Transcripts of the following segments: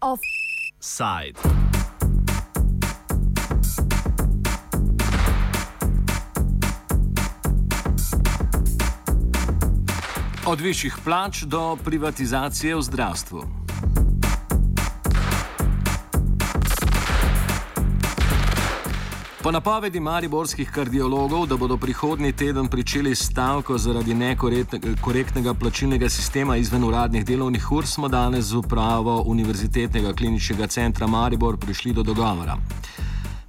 Offside. Od višjih plač do privatizacije v zdravstvu. Po napovedi mariborskih kardiologov, da bodo prihodnji teden pričeli stavko zaradi nekorektnega plačilnega sistema izven uradnih delovnih ur, smo danes z upravo Univerzitetnega kliničnega centra Maribor prišli do dogovora.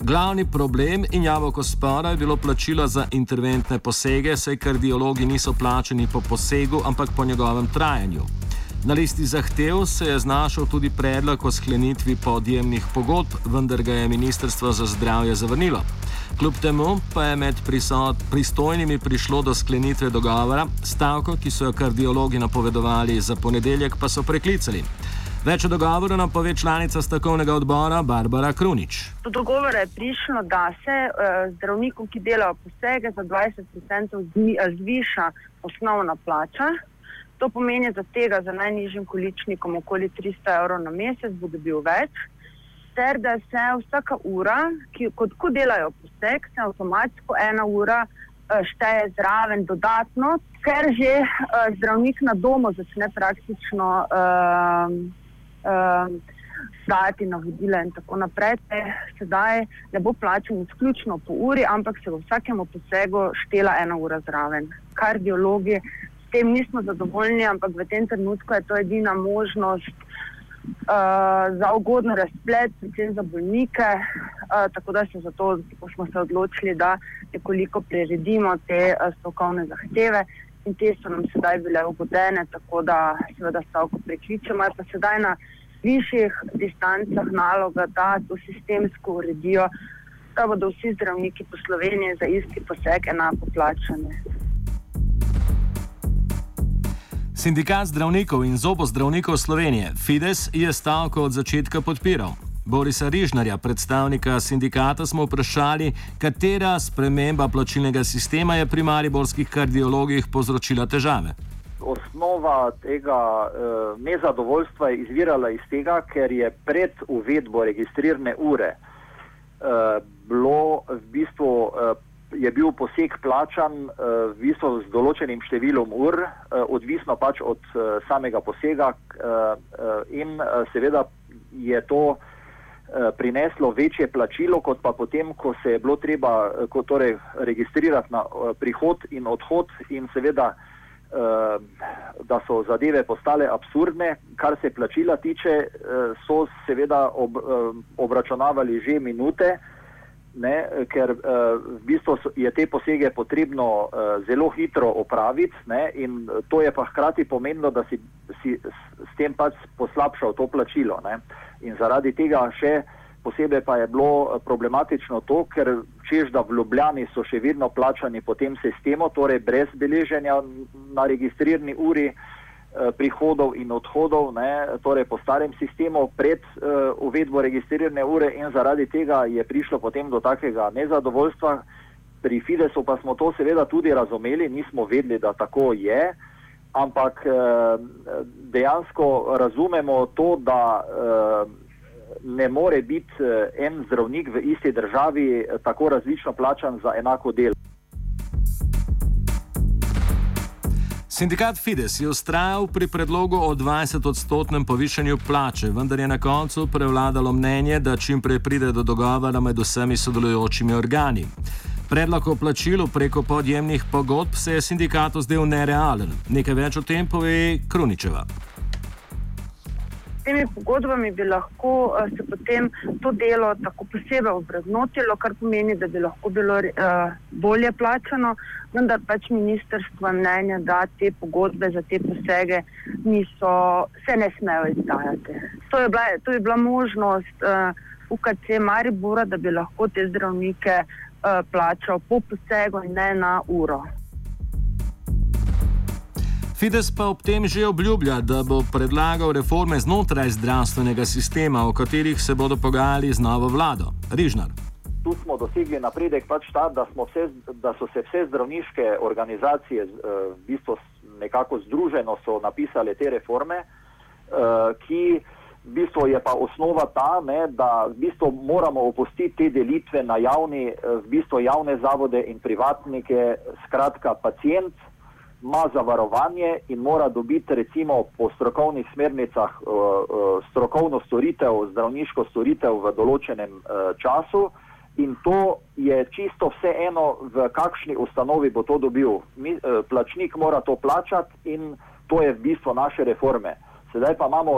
Glavni problem in javoko spora je bilo plačilo za interventne posege, saj kardiologi niso plačeni po posegu, ampak po njegovem trajanju. Na listi zahtev se je znašel tudi predlog o sklenitvi podjemnih pogodb, vendar ga je Ministrstvo za zdravje zavrnilo. Kljub temu pa je med pristojnimi prišlo do sklenitve dogovora, stavko, ki so jo kardiologi napovedovali za ponedeljek, pa so preklicali. Več o dogovoru nam pove članica stavkovnega odbora Barbara Krunič. Do dogovora je prišlo, da se uh, zdravnikom, ki delajo posege, za 20% zviša osnovna plača. To pomeni, da tega za najnižjim količnikom okoli 300 evrov na mesec bo dobil več, ter da se vsaka ura, ki kot ko delajo poseg, se avtomatsko ena ura uh, šteje zraven dodatno, ker že uh, zdravnik na domu začne praktično uh, uh, dajati navodila in tako naprej. Te sedaj ne bo plačen izključno po uri, ampak se v vsakem posegu štela ena ura zraven. Kardiologi tem nismo zadovoljni, ampak v tem trenutku je to edina možnost uh, za ugodno razplet, predvsem za bolnike. Uh, tako da se zato smo se odločili, da nekoliko priredimo te uh, strokovne zahteve. In te so nam sedaj bile ugodene, tako da seveda stavko prekličemo. Pa sedaj na višjih distancah naloga, da to sistemsko uredijo, da bodo vsi zdravniki po Sloveniji za isti poseg enako plačani. Sindikat zdravnikov in zobozdravnikov Slovenije Fides je stavko od začetka podpiral. Borisa Rižnarja, predstavnika sindikata, smo vprašali, katera sprememba plačilnega sistema je pri mariborskih kardiologih povzročila težave. Osnova tega eh, nezadovoljstva je izvirala iz tega, ker je pred uvedbo registrirne ure eh, bilo v bistvu eh, je bil poseg plačan uh, v bistvu z določenim številom ur, uh, odvisno pač od uh, samega posega, uh, uh, in uh, seveda je to prineslo večje plačilo, kot pa potem, ko se je bilo treba torej, registrirati na prihod in odhod, in seveda, da so zadeve postale absurdne, kar se plačila tiče, so seveda ob, obračunavali že minute ne, ker uh, v bistvu je te posege potrebno uh, zelo hitro opraviti ne, in to je pa hkrati pomenilo, da si, si s tem pač poslabšal to plačilo. Ne. In zaradi tega še posebej pa je bilo problematično to, ker čež da v Ljubljani so še vedno plačani po tem sistemu, torej brez beleženja na registrirni uri, uh, Eh, prihodov in odhodov, ne, torej po starem sistemu pred uh, uvedbo registrirane ure in zaradi tega je prišlo potem do takega nezadovoljstva. Pri Fidesu pa smo to seveda tudi razumeli, nismo vedeli, da tako je, ampak uh, dejansko razumemo to, da uh, ne more biti en zdravnik v isti državi tako različno plačan za enako delo. Sindikat Fides je ustrajal pri predlogu o 20-odstotnem povišanju plače, vendar je na koncu prevladalo mnenje, da čim prej pride do dogovora med vsemi sodelujočimi organi. Predlog o plačilu preko podjemnih pogodb se je sindikatu zdel nerealen. Nekaj več o tem pove Kruničeva temi pogodbami bi lahko uh, se potem to delo tako posebej obreznotilo, kar pomeni, da bi lahko bilo uh, bolje plačano, vendar pač ministrstvo mnenja, da te pogodbe za te posege niso, se ne smejo izdajati. To je bila, to je bila možnost uh, UKC Maribora, da bi lahko te zdravnike uh, plačal po posegu in ne na uro. Fides pa ob tem že obljublja, da bo predlagal reforme znotraj zdravstvenega sistema, o katerih se bodo pogajali z novo vlado. Rižnar. tu smo dosegli napredek pač ta, da, vse, da so se vse zdravniške organizacije v bistvu nekako združeno so napisale te reforme, ki v bistvu je pa osnova ta, ne, da v bistvu moramo opustiti te delitve na javni, v bistvu javne zavode in privatnike, skratka pacijent, ima zavarovanje in mora dobiti recimo po strokovnih smernicah uh, uh, strokovno storitev, zdravniško storitev v določenem uh, času in to je čisto vseeno, v kakšni ustanovi bo to dobil. Mi, plačnik mora to plačati in to je v bistvu naše reforme. Sedaj pa imamo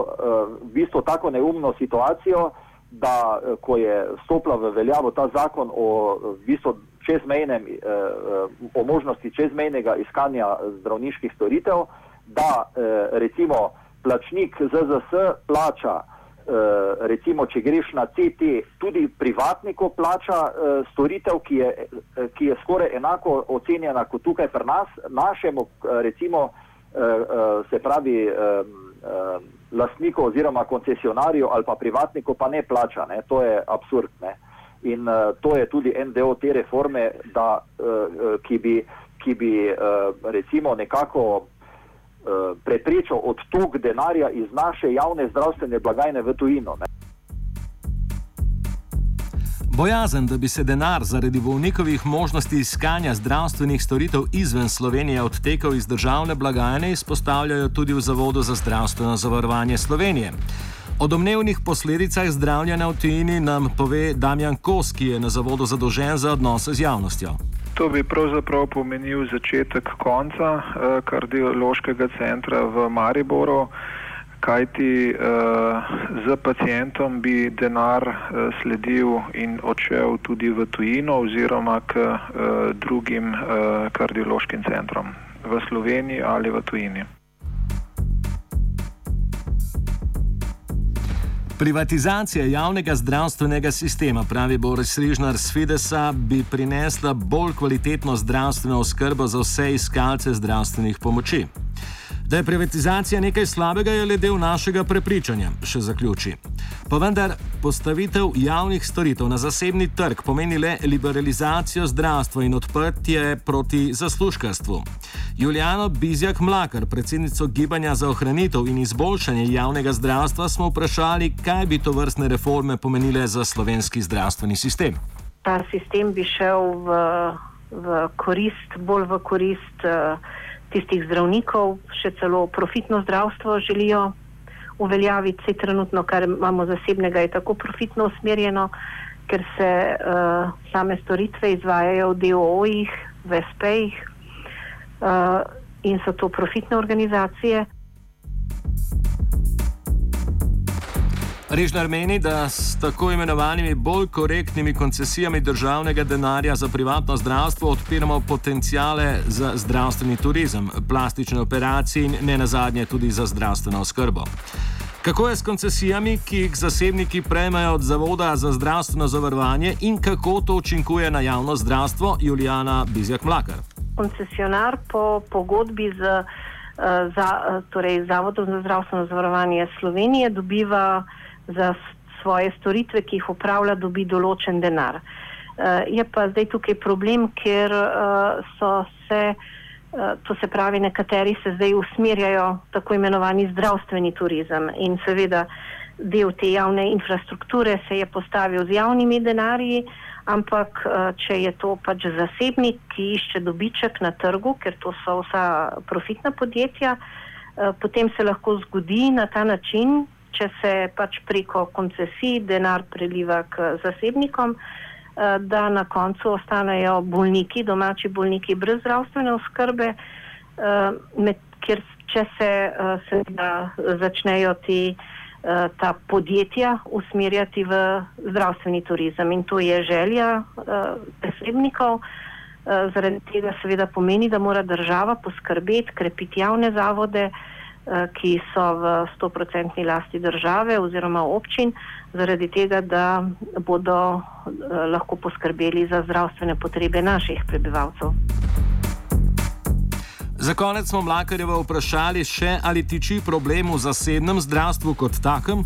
v bistvu tako neumno situacijo, da ko je stopila v veljavo ta zakon o v bistvu čezmejnem, eh, eh, o možnosti čezmejnega iskanja zdravniških storitev, da eh, recimo plačnik ZZS plača, recimo če greš na CT, tudi privatniku plača storitev, ki je, ki je skoraj enako ocenjena kot tukaj pri nas, našemu recimo se pravi lastniku oziroma koncesionarju ali pa privatniku pa ne plača, ne? to je absurd. Ne? In uh, to je tudi en del te reforme, da, uh, ki bi, ki bi uh, recimo nekako uh, preprečil odtok denarja iz naše javne zdravstvene blagajne v tujino. Ne. Bojazen, da bi se denar zaradi bolnikovih možnosti iskanja zdravstvenih storitev izven Slovenije odtekal iz državne blagajne, izpostavljajo tudi v Zavodu za zdravstveno zavarovanje Slovenije. O domnevnih posledicah zdravljenja v tujini nam pove Damjan Kos, ki je na zavodu zadolžen za odnose z javnostjo. To bi pravzaprav pomenil začetek konca eh, kardiološkega centra v Mariboru, kajti eh, z pacijentom bi denar eh, sledil in odšel tudi v tujino oziroma k eh, drugim eh, kardiološkim centrom v Sloveniji ali v tujini. Privatizacija javnega zdravstvenega sistema, pravi Boris Rižnar z Fidesa, bi prinesla bolj kvalitetno zdravstveno oskrbo za vse iskalce zdravstvenih pomoči. Da je privatizacija nekaj slabega, je le del našega prepričanja, še zaključi. Pa vendar, postavitev javnih storitev na zasebni trg pomeni le liberalizacijo zdravstva in odprtje proti zaslužkarstvu. Juliano Bizjak Mlakar, predsednico Gibanja za ohranitev in izboljšanje javnega zdravstva, smo vprašali, kaj bi to vrstne reforme pomenile za slovenski zdravstveni sistem. Ta sistem bi šel v, v korist, bolj v korist. Uh, tistih zdravnikov, še celo profitno zdravstvo želijo uveljaviti, vse trenutno, kar imamo zasebnega, je tako profitno usmerjeno, ker se uh, same storitve izvajajo v DOO-jih, v SP-jih uh, eh, in so to profitne organizacije. Režnar meni, da s tako imenovanimi bolj korektnimi koncesijami državnega denarja za privatno zdravstvo odpiramo potencijale za zdravstveni turizem, plastične operacije in ne nazadnje tudi za zdravstveno oskrbo. Kako je s koncesijami, ki jih zasebniki prejmajo od Zavoda za zdravstveno zavarovanje in kako to učinkuje na javno zdravstvo, Julijana Bizjak Mlakar? Koncesionar po pogodbi z uh, za, torej Zavodom za zdravstveno zavarovanje Slovenije dobiva za svoje storitve, ki jih upravlja, dobi določen denar. Uh, je pa zdaj tukaj problem, ker uh, so se, uh, to se pravi, nekateri se zdaj usmerjajo tako imenovani zdravstveni turizem in seveda del te javne infrastrukture se je postavil z javnimi denarji, ampak če je to pač zasebnik, ki išče dobiček na trgu, ker to so vsa profitna podjetja, potem se lahko zgodi na ta način, če se pač preko koncesij denar preliva k zasebnikom, eh, da na koncu ostanejo bolniki, domači bolniki brez zdravstvene oskrbe, eh, ker če se eh, seveda začnejo ti, ta podjetja usmerjati v zdravstveni turizem in to je želja zasebnikov. Zaradi tega seveda pomeni, da mora država poskrbeti, krepiti javne zavode, Eh, ki so v 100-odstotni lasti države oziroma občin, zaradi tega, da bodo eh, lahko poskrbeli za zdravstvene potrebe naših prebivalcev. Za konec smo Mlakarjevo vprašali še, ali tiči problem v zasebnem zdravstvu kot takem?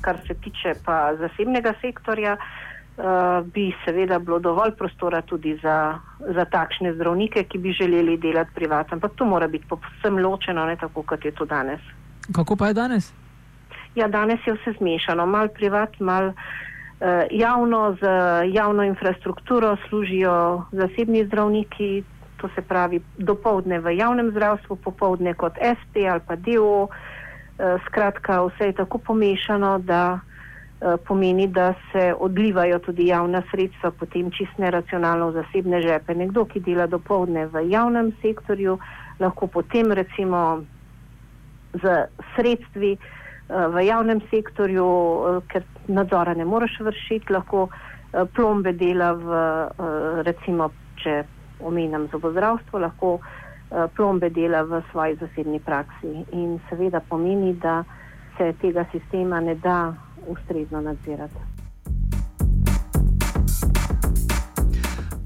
Kar se tiče pa zasebnega sektorja, uh, bi seveda bilo dovolj prostora tudi za, za takšne zdravnike, ki bi želeli delati privat. Ampak to mora biti povsem ločeno, ne tako kot je to danes. Kako pa je danes? Ja, danes je vse zmešano, mal privat, mal. Uh, javno, z javno infrastrukturo služijo zasebni zdravniki, to se pravi dopoledne v javnem zdravstvu, popoldne kot SP ali pa DO. Uh, skratka, vse je tako pomešano, da uh, pomeni, da se odlivajo tudi javna sredstva, potem čist neracionalno v zasebne žepe. Nekdo, ki dela dopoledne v javnem sektorju, lahko potem recimo z sredstvi uh, v javnem sektorju, uh, ker nadzora ne moreš vršiti, lahko plombe dela v recimo, če omenjam zobozdravstvo, lahko plombe dela v svoji zasebni praksi. In seveda pomeni, da se tega sistema ne da ustrezno nadzirati.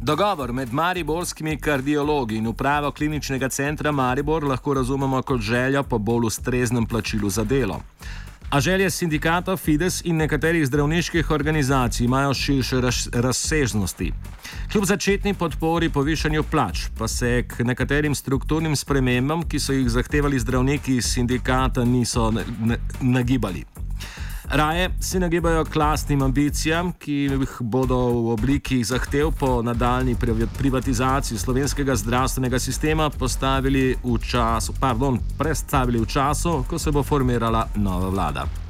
Dogovor med mariborskimi kardiologi in upravo kliničnega centra Maribor lahko razumemo kot željo po bolj ustreznem plačilu za delo. A želje sindikata Fides in nekaterih zdravniških organizacij imajo širše razsežnosti. Kljub začetni podpori povišanju plač, pa se k nekaterim strukturnim spremembam, ki so jih zahtevali zdravniki iz sindikata, niso nagibali. Raje se nagibajo klasnim ambicijam, ki jih bodo v obliki zahtev po nadaljni privatizaciji slovenskega zdravstvenega sistema postavili v času, pardon, predstavili v času, ko se bo formirala nova vlada.